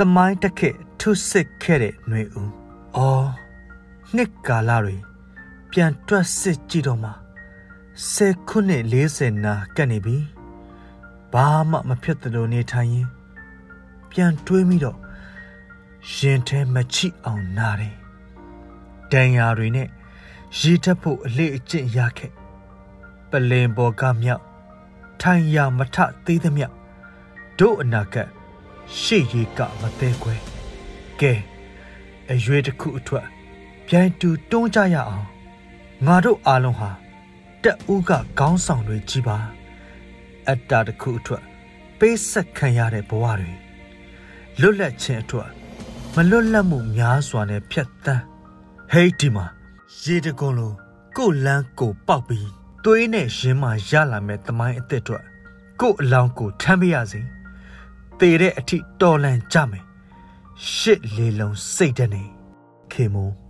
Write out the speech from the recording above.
သမိုင်းတစ်ခေတ်ထုစစ်ခဲ့တဲ့ຫນွေဦး။အော်နှစ်ကာလတွေပြန်တွက်စစ်ကြည့်တော့မှဆယ်ခုနှစ်40နာကတ်နေပြီ။ဘာမှမဖြစ်သလိုနေထိုင်ရင်ပြန်တွေးမိတော့ရင်ထဲမချိအောင်နာတယ်။တန်ရာတွေနဲ့ရေထပ်ဖို့အလေးအကျင့်ရခဲ့။ပလင်ပေါ်ကမြောက်ထိုင်ရမထသေးသမျှတို့အနာက ရှေ့ရီကမသေးခွဲကဲအရွေတစ်ခုအထွက်ပြိုင်တူတွန်းကြရအောင်ငါတို့အားလုံးဟာတက်ဦးကခေါင်းဆောင်တွေကြီးပါအတ္တတစ်ခုအထွက်ပေးဆက်ခံရတဲ့ဘဝတွေလွတ်လပ်ခြင်းအထွက်မလွတ်လပ်မှုများစွာနဲ့ဖြတ်တန်းဟေးဒီမှာရေတကွန်လိုကိုလန်းကိုပေါက်ပြီးသွေးနဲ့ရင်းမှရလာမဲ့တမိုင်းအစ်စ်အတွက်ကို့အလောင်းကိုထမ်းပြရစီ သေတဲ့အထိတော်လန်ကြမယ်ရှစ်လေလုံးစိတ်တနေခေမိုး